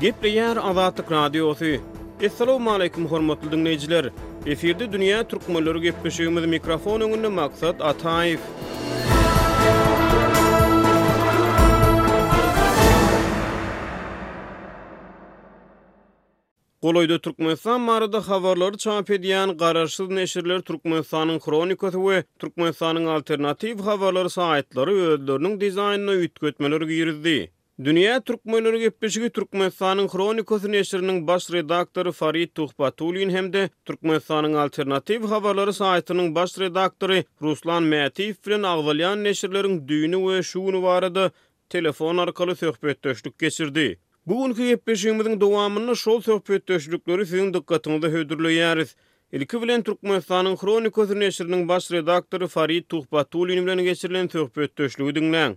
Gepleýär Azatlyk Radiosy. Essalawmaleýkum hormatly diňleýjiler. Efirde dünýä türkmenleri gepleşigimiz mikrofon öňünde maksat Ataýew. Golaýda Türkmenistan barada habarlary çap edýän garaşsyz neşirler Türkmenistanyň hronikasy we Türkmenistanyň alternatiw habarlary saýtlary özleriniň dizaýnyna üýtgetmeler girizdi. Dünýä türkmenleri gepleşigi Türkmenistanyň hronikasy neşiriniň baş redaktory Farid Tuhbatullin hem-de Türkmenistanyň alternatiw habarlary saýtynyň baş redaktory Ruslan Mätiýew bilen agzalýan neşirleriň düýni we şu güni barada telefon arkaly söhbetdeşlik geçirdi. Bu günki gepleşigimiziň dowamynda şol söhbetdeşlikleri siziň dykgatyňyza hödürleýäris. Ilki bilen Türkmenistanyň Hronikasy neşiriniň baş redaktory Farid Tuhbatullin bilen geçirilen söhbetdeşligi diňläň.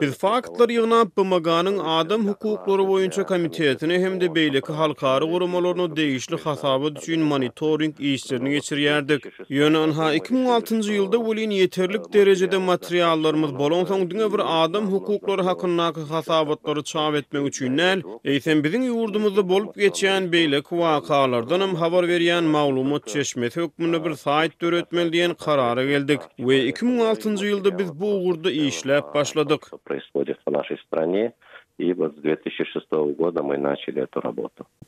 Biz faktlary ýygnap, BMG-niň Adam hukuklary boýunça komitetine hem-de beýleki halkara guramalaryna degişli hasabat üçin monitoring işlerini geçirýärdik. Ýöne, ynha, iki müň altynjy ýylda welin ýeterlik derejede materiallarymyz bolansoň, diňe bir adam hukuklary hakyndaky hasabatlary çap etmek üçin däl, eýsem, biziň ýurdumyzda bolup geçýän beýleki wakalardanam habar berýän maglumat çeşmesi hökmünde bir saýt döretmeli diýen karara geldik. We iki müň altynjy ýylda biz bu ugurda işläp başladyk.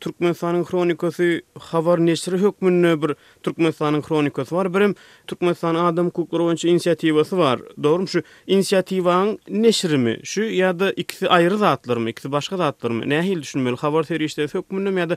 Türkmenistanyň hronikasy habar neşiri hökmünde bir Türkmenistanyň hronikasy bar, birem Türkmenistanyň adam hukuklary boýunça inisiatiwasy bar. Dogrymy şu inisiatiwaň neşirimi şu ýa-da ikisi aýry zatlarmy, ikisi başga zatlarmy, nähili düşünmeli, habar serişdesi hökmündemi ýa-da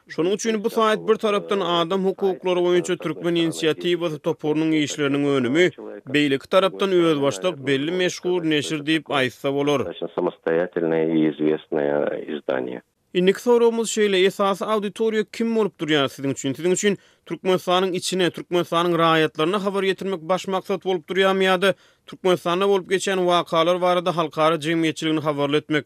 Şonuň üçin bu saýt bir tarapdan adam hukuklary boýunça türkmen inisiatiwasy toparynyň işleriniň önümi, beýleki tarapdan özbaşdak belli meşhur neşir diýip aýtsa bolar. Indiki soragymyz şeýle, esasy auditoriýa kim bolup durýar siziň üçin? Siziň üçin Türkmenistanyň içine, Türkmenistanyň raýatlaryna habar ýetirmek baş maksat bolup durýarmy ýa-da Türkmenistanda bolup geçýän wakalar barada halkara jemgyýetçiligini habarly etmek?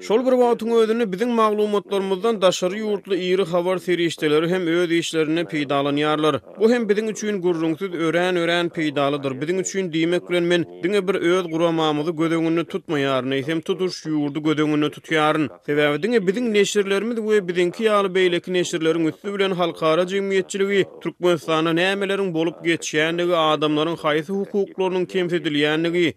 Şol bir wagtyň özünde biziň maglumatlarymyzdan daşary ýurtly iri habar serişdeleri hem öz işlerinde peýdalanýarlar. Bu hem biziň üçin gürrüňsiz örän-örän peýdalydyr. Biziň üçin diýmek bilen men diňe bir öz guramamyzy göz öňünde tutmaýaryn, eýsem tutuş ýurdy göz öňünde tutýaryn. Sebäbi diňe biziň neşirlerimiz we biziňki ýaly beýleki neşirleriň üsti bilen halkara jemgyýetçiligi Türkmenistanda nämeleriň bolup geçýändigi, adamlaryň haýsy hukuklarynyň kemsidilýändigi,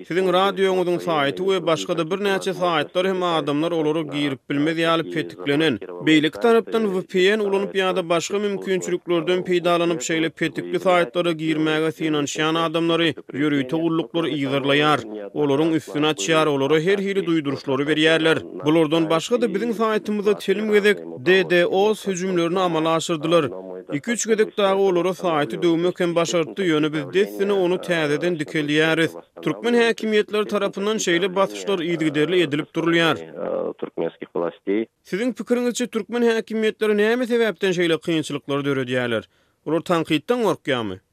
Siziň radioňyzyň saýty we başga-da birnäçe saýtlar hem adamlar olara girip bilmez ýaly petiklenen. Beýleki tarapdan vpn ulanyp ýa-da başga mümkinçiliklerden peýdalanyp şeýle petikli saýtlara girmäge synanyşýan adamlary ýörite gulluklar yzarlaýar, olaryň üstüni açýar, olara her hili duýduryşlary berýärler. Bulardan başga-da biziň saýtymyza telim gezek DDoS hüjümlerini amala aşyrdylar. Iki-üç gezek dagy olara saýty döwmek hem başartdy, ýöne biz dessine ony täzeden dikeldýäris. Türkmen häkimiýetleri tarapyndan şeýle basyşlar yzygiderli edilip durulýar. türkmenskih wlastei. Siziň pikiriňizçe türkmen häkimiýetleri näme sebäpden şeýle kynçylyklary döredýärler? Olar tankytdan gorkýarmy?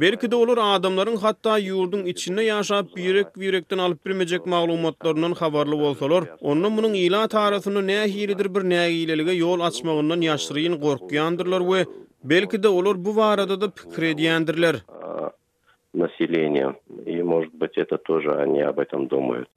Belki-de, olar adamlaryň hatda ýurduň içinde ýaşap, birek-birekden alyp bilmejek maglumatlaryndan habarly bolsalar, onda munuň ilat arasynda nähilidir bir nägilelige ýol açmagyndan ýaşyryn gorkýandyrlar we, belki-de, olar bu barada-da pikir edýändirler.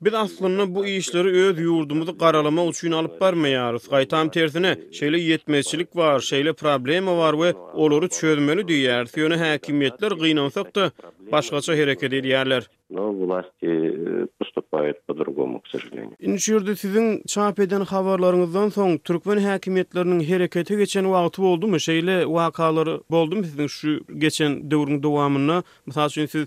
Biz aslynda bu işleri öz ýurdumyzy garalamak üçin alyp barmaýarys, gaýtam tersine, şeýle ýetmezçilik bar, şeýle problema bar we olary çözmeli diýýäris, ýöne häkimiýetler gynansak-da, başgaça hereket edýärler. No wlasti postupayut po drugomu, k sožalenyu. Indi şu ýerde siziň çap eden habarlaryňyzdan soň türkmen häkimiýetleriniň herekete geçen wagty boldumy? Şeýle wakalar boldumy siziň şu geçen döwrüň dowamynda? Mysal üçin siz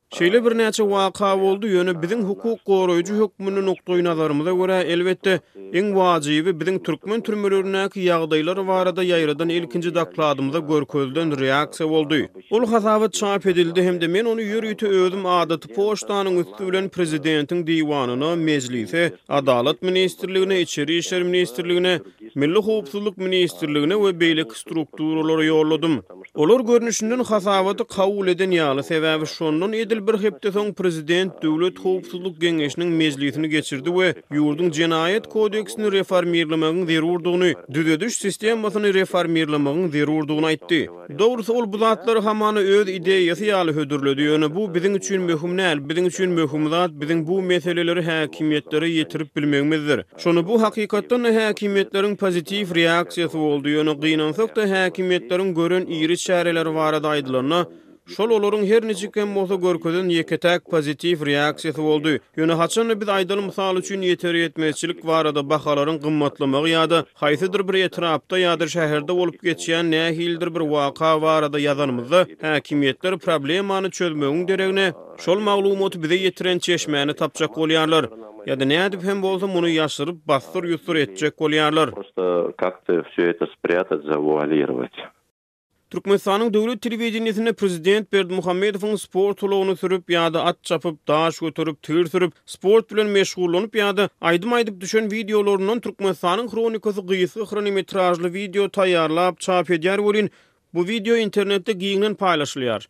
Şeýle birnäçe waka boldy, ýöne biziň hukuk goraýjy hökmünde nukdaýnazarymyza görä, elbetde, iň wajyby biziň türkmen türmelerindäki ýagdaýlar barada ýaýradan ilkinji dokladymyza görkezilen reaksiýa boldy. Ol hasabat çap edildi hem-de men ony ýörite özüm adaty poçtanyň üsti bilen prezidentiň diwanyna, Mejlise, Adalat ministrligine, Içeri işler ministrligine, Milli howpsuzlyk ministrligine we beýleki strukturalara ýolladym. Olar görnüşinden hasabaty kabul eden ýaly, sebäbi şondan edil bir hepde soň prezident Döwlet howpsuzlyk geňeşiniň mejlisini geçirdi we ýurduň Jenaýat kodeksini reformirlemegiň zerurdygyny, düzediş sistemasyny reformirlemegiň zerurdygyny aýtdy. Dogrusy, ol bu zatlary hamana öz ideýasy ýaly hödürledi, ýöne bu biziň üçin möhüm däl. Biziň üçin möhüm zat, biziň bu meseleleri häkimiýetlere ýetirip bilmegimizdir. Şonda bu hakykatdan-da häkimiýetleriň pozitiw reaksiýasy boldy, ýöne gynansak-da, häkimiýetleriň gören iri çäreleri barada aýdylanda, şol olaryň her niçik hem bolsa görkezen ýeke-täk pozitiw reaksiýasy boldy. Ýöne haçan-da biz aýdaly mysal üçin ýeter-ýetmezçilik barada bahalaryň gymmatlamagy ýa-da, Haýsydyr bir etrapda ýa-da şäherde bolup geçýän nähilidir bir waka barada ýazanymyzda, häkimiýetler problemany çözmegiň deregine, şol maglumaty bize ýetiren çeşmäni tapjak bolýarlar, ýa-da nädip hem bolsa muny ýaşyryp, bassyr-ýussur etjek bolýarlar. Türkmenistanyň döwlet telewideniýesinde prezident Berdimuhamedowyň sport ulagyny sürüp ýa-da at çapyp, daş göterip, tir sürüp, sport bilen meşgullanyp ýa-da aýdym aýdyp düşen wideolaryndan Türkmenistanyň hronikasy gysga hronometražly wideo taýýarlap çap edýär welin, bu wideo internetde giňden paýlaşylýar.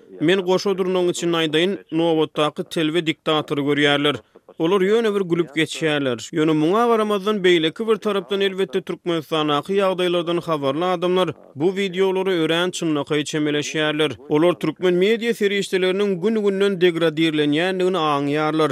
Men goşa durnagyň içinde aýdaýyn, nobatdaky telbe diktatory görýärler. Olar ýöne bir gülüp geçýärler. Ýöne muňa garamazdan beýleki bir tarapdan elbetde Türkmenistandaky ýagdaýlardan habarly adamlar bu wideolara örän çynlakaý çemeleşýärler. Olar türkmen media serişdeleriniň gün-günden degradirlenýändigini aňýarlar.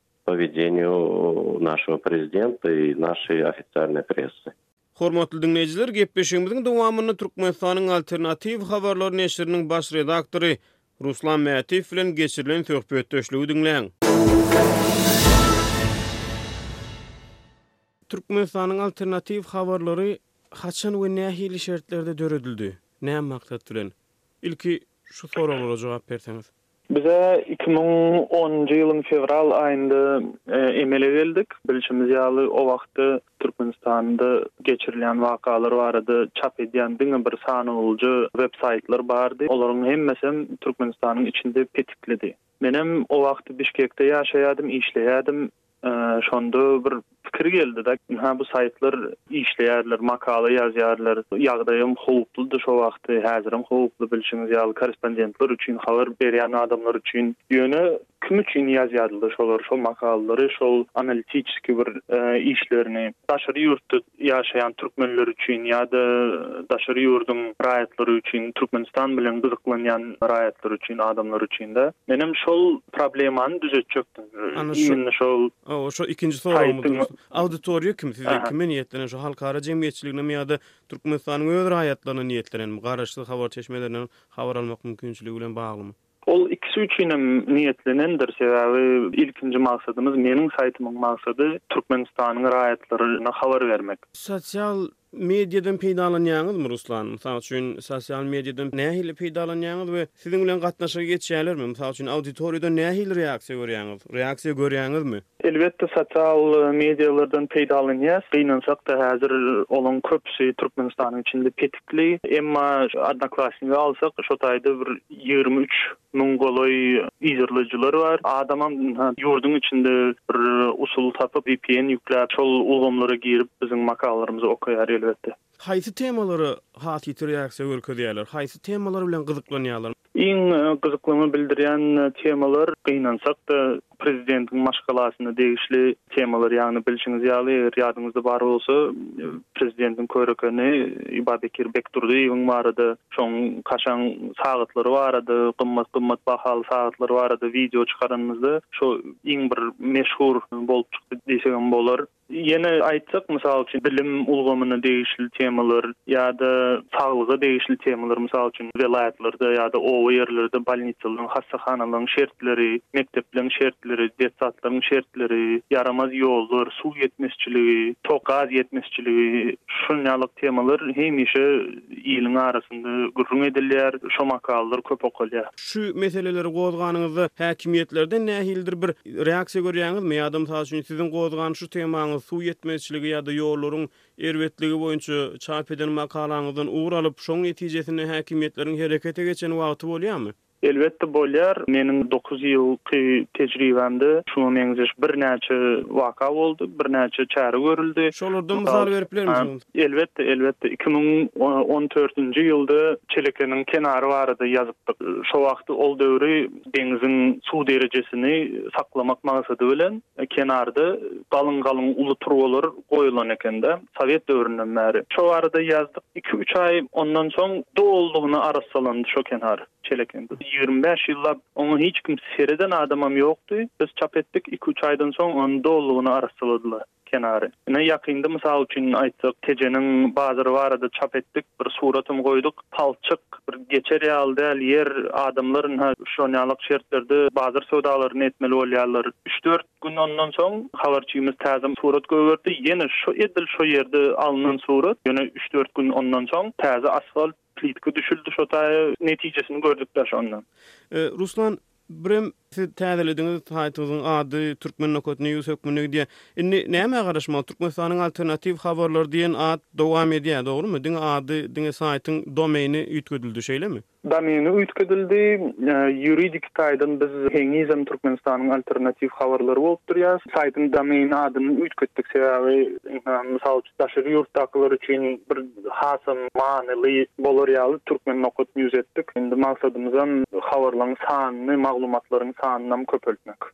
Powedeniýu našego prezidenta i našeý ofitsialnoý pressy. Hormatly diňleýjiler, gepleşigimiziň dowamynda Türkmenistanyň Alternatiw habarlary neşiriniň baş redaktory Ruslan Mätiýew bilen geçirilen söhbetdeşligi diňläň. Türkmenistanyň Alternatiw habarlary haçan we nähili şertlerde döredildi? Näme maksat bilen? Ilki şu soraglara jogap berseňiz. Bize iki müň onunjy ýylyň fewral aýynda emele geldik. Bilşimiz ýaly, o wagtda Türkmenistanda geçirilýän wakalar barada çap edýän diňe bir sanawulyja web saýtlar bardy. Olaryň hemmesem Türkmenistanyň içinde petiklidi. Menem o wagt Bişkekde ýaşaýadym, işleýädim. Şonda bir pikir geldi-de, hä bu saýtlar işleýärler, makala ýazýarlar, ýagdaýam howpludy şo wagty, häzirem howply bilşiňiz ýaly, korrespondentler üçin, habar berýän adamlar üçin. Ýöne kim üçin ýazýarlar şolary, şol makalalary, şol analitiçeski bir işlerini? Daşary ýurtda ýaşaýan türkmenler üçin ýa-da daşary ýurduň raýatlary üçin, Türkmenistan bilen gyzyklanýan raýatlar üçin, adamlar üçin-de. Menem şol problemany düzetjekdim. Iýminde şol. Hawa, şo ikinji soragymyz. Auditoriýa kim? Size kime niýetlenen? Şo halkara jemgyýetçiliginemi ýa-da Türkmenistanyň öz raýatlaryna niýetlenenmi? Garaşsyz habar çeşmelerinden habar almak mümkinçiligi bilen baglymy? Ol ikisi üçin hem niýetlenendir, sebäbi ilkinji maksadymyz, meniň saýtymyň maksady Türkmenistanyň raýatlaryna habar bermek. Sosial mediadan peýdalanýaňyzmy, Ruslan? Mysal üçin, sosial mediadan nähili peýdalanýaňyz we siziň bilen gatnaşyga geçýärlermi? Mysal üçin, auditoriýadan nähili reaksiýa görýäňiz? Reaksiýa görýäňizmi? Elbetde sosial medialardan peýdalanýas, gynansakda häzir olaň köpüsi Türkmenistanyň içinde petikli, emma Odnoklassnigi alsak şo taýda bir ýigrimi üç müň golaý yzarlaýjylar bar. Adamam ýurduň içinde bir usul tapyp vpn ýükläp şol ulgamlara girip biziň makalalarymyzy okaýar elbetde. Haýsy temalara has ýiti reaksiýa görkezýärler? Haýsy temalar bilen gyzyklanýarlar? Iň gyzyklama bildirýän temalar gynansakda prezidentiň maşgalasyna degişli temalar ýagny bilşiňiz ýaly eger ýadyňyzda bar bolsa prezidentiň körekeni Ibabekir Bekdurdyýewiň barada şoň kaşaň sagatlary barada gymmat gymmat bahaly sagatlary barada wideo çykaranymyzda şo iň bir meşhur bolup çykdy diýsegem bolar. Ýene aýtsak, mysal üçin, bilim ulgamyna degişli temalar ýa-da saglyga degişli temalar, mysal üçin, welaýatlarda ýa-da oba ýerlerde bolnitsalaryň, hassahanalaryň şertleri, mekdepleriň şertleri, detsatlaryň şertleri, ýaramaz ýollar, suw ýetmezçiligi, tok, gaz ýetmezçiligi, şun ýaly temalar hemişe iliň arasynda gürrüň edilýär, şo makallar köp okalýar. Şu meseleleri gozganyňyzda, häkimiýetlerden nähilidir bir Reaksiýa görýäňizmi? Ýa-da mysal üçin siziň gozganyşly temaňyz, suw ýetmezçiligi ýa-da ýollaryň erbetligi boýunça çap eden makalaňyzdan ugur alyp, şoň netijesinde häkimiýetleriň herekete geçen wagty bolýarmy? Elbetde bolýar. Meniň dokuz ýylky tejribämde şuňa meňzeş birnäçe waka boldy, birnäçe çäre görüldi. Şolardan mysal berip bilermisiňiz? Elbetde, elbetde. Iki müň on dördünji ýylda Çelekeniň kenary barada ýazypdyk. Şo wagt ol döwri deňziň suw derejesini saklamak maksady bilen kenarda galyň-galyň uly turbalar goýulan eken-de, sowet döwründen bäri. Şo barada ýazdyk. Iki-üç aý ondan soň dolulygyna arassalandy şo kenar, Çelekende. Ýigrimi bäş ýyllap oňa hiç kim sereden adamam ýokdy. Biz çap etdik, iki-üç aýdan soň ony dolulygyna arassaladylar. kenary. Ine, ýakynda, mysal üçin aýtsak, Tejeniň bazary barada çap etdik, bir surat hem goýduk. Palçyk, bir geçer ýaly däl ýer, adamlar ynha şulan ýalak şertlerde bazar söwdalaryny etmeli bolýarlar. Üç-dört gün ondan soň habarçymyz täze surat goýberdi, ýene şu edil şu ýerde alnan surat, ýöne üç-dört gün ondan soň täze asfalt, Plitka düşüldi şo taýy netijesini gördük daş onda. Ruslan birem siz täzelediňiz saýtyňyzyň ady Turkmennokot news hökmünde gidýär. Indi nämä garaşmaly Türkmenistanyň alternatiw habarlary diýen at dowam edýär dogrymy diňe ady diňe saýtyň domeýni üýtgedildi şeýlemi? Domeýni üýtgedildi ýuridiki taýdan biz henizem Türkmenistanyň alternatiw habarlary bolup durýarys. Saýtyň domeýni adyny üýtgetdik sebäbi mysal üçin daşary ýurtdakylar üçin bir Hasam manyly bolar ýaly Türkmen nokat nýuz etdik. Indi maksadymyzam habarlaryň sanyny, maglumatlaryň sanynam köpeltmek.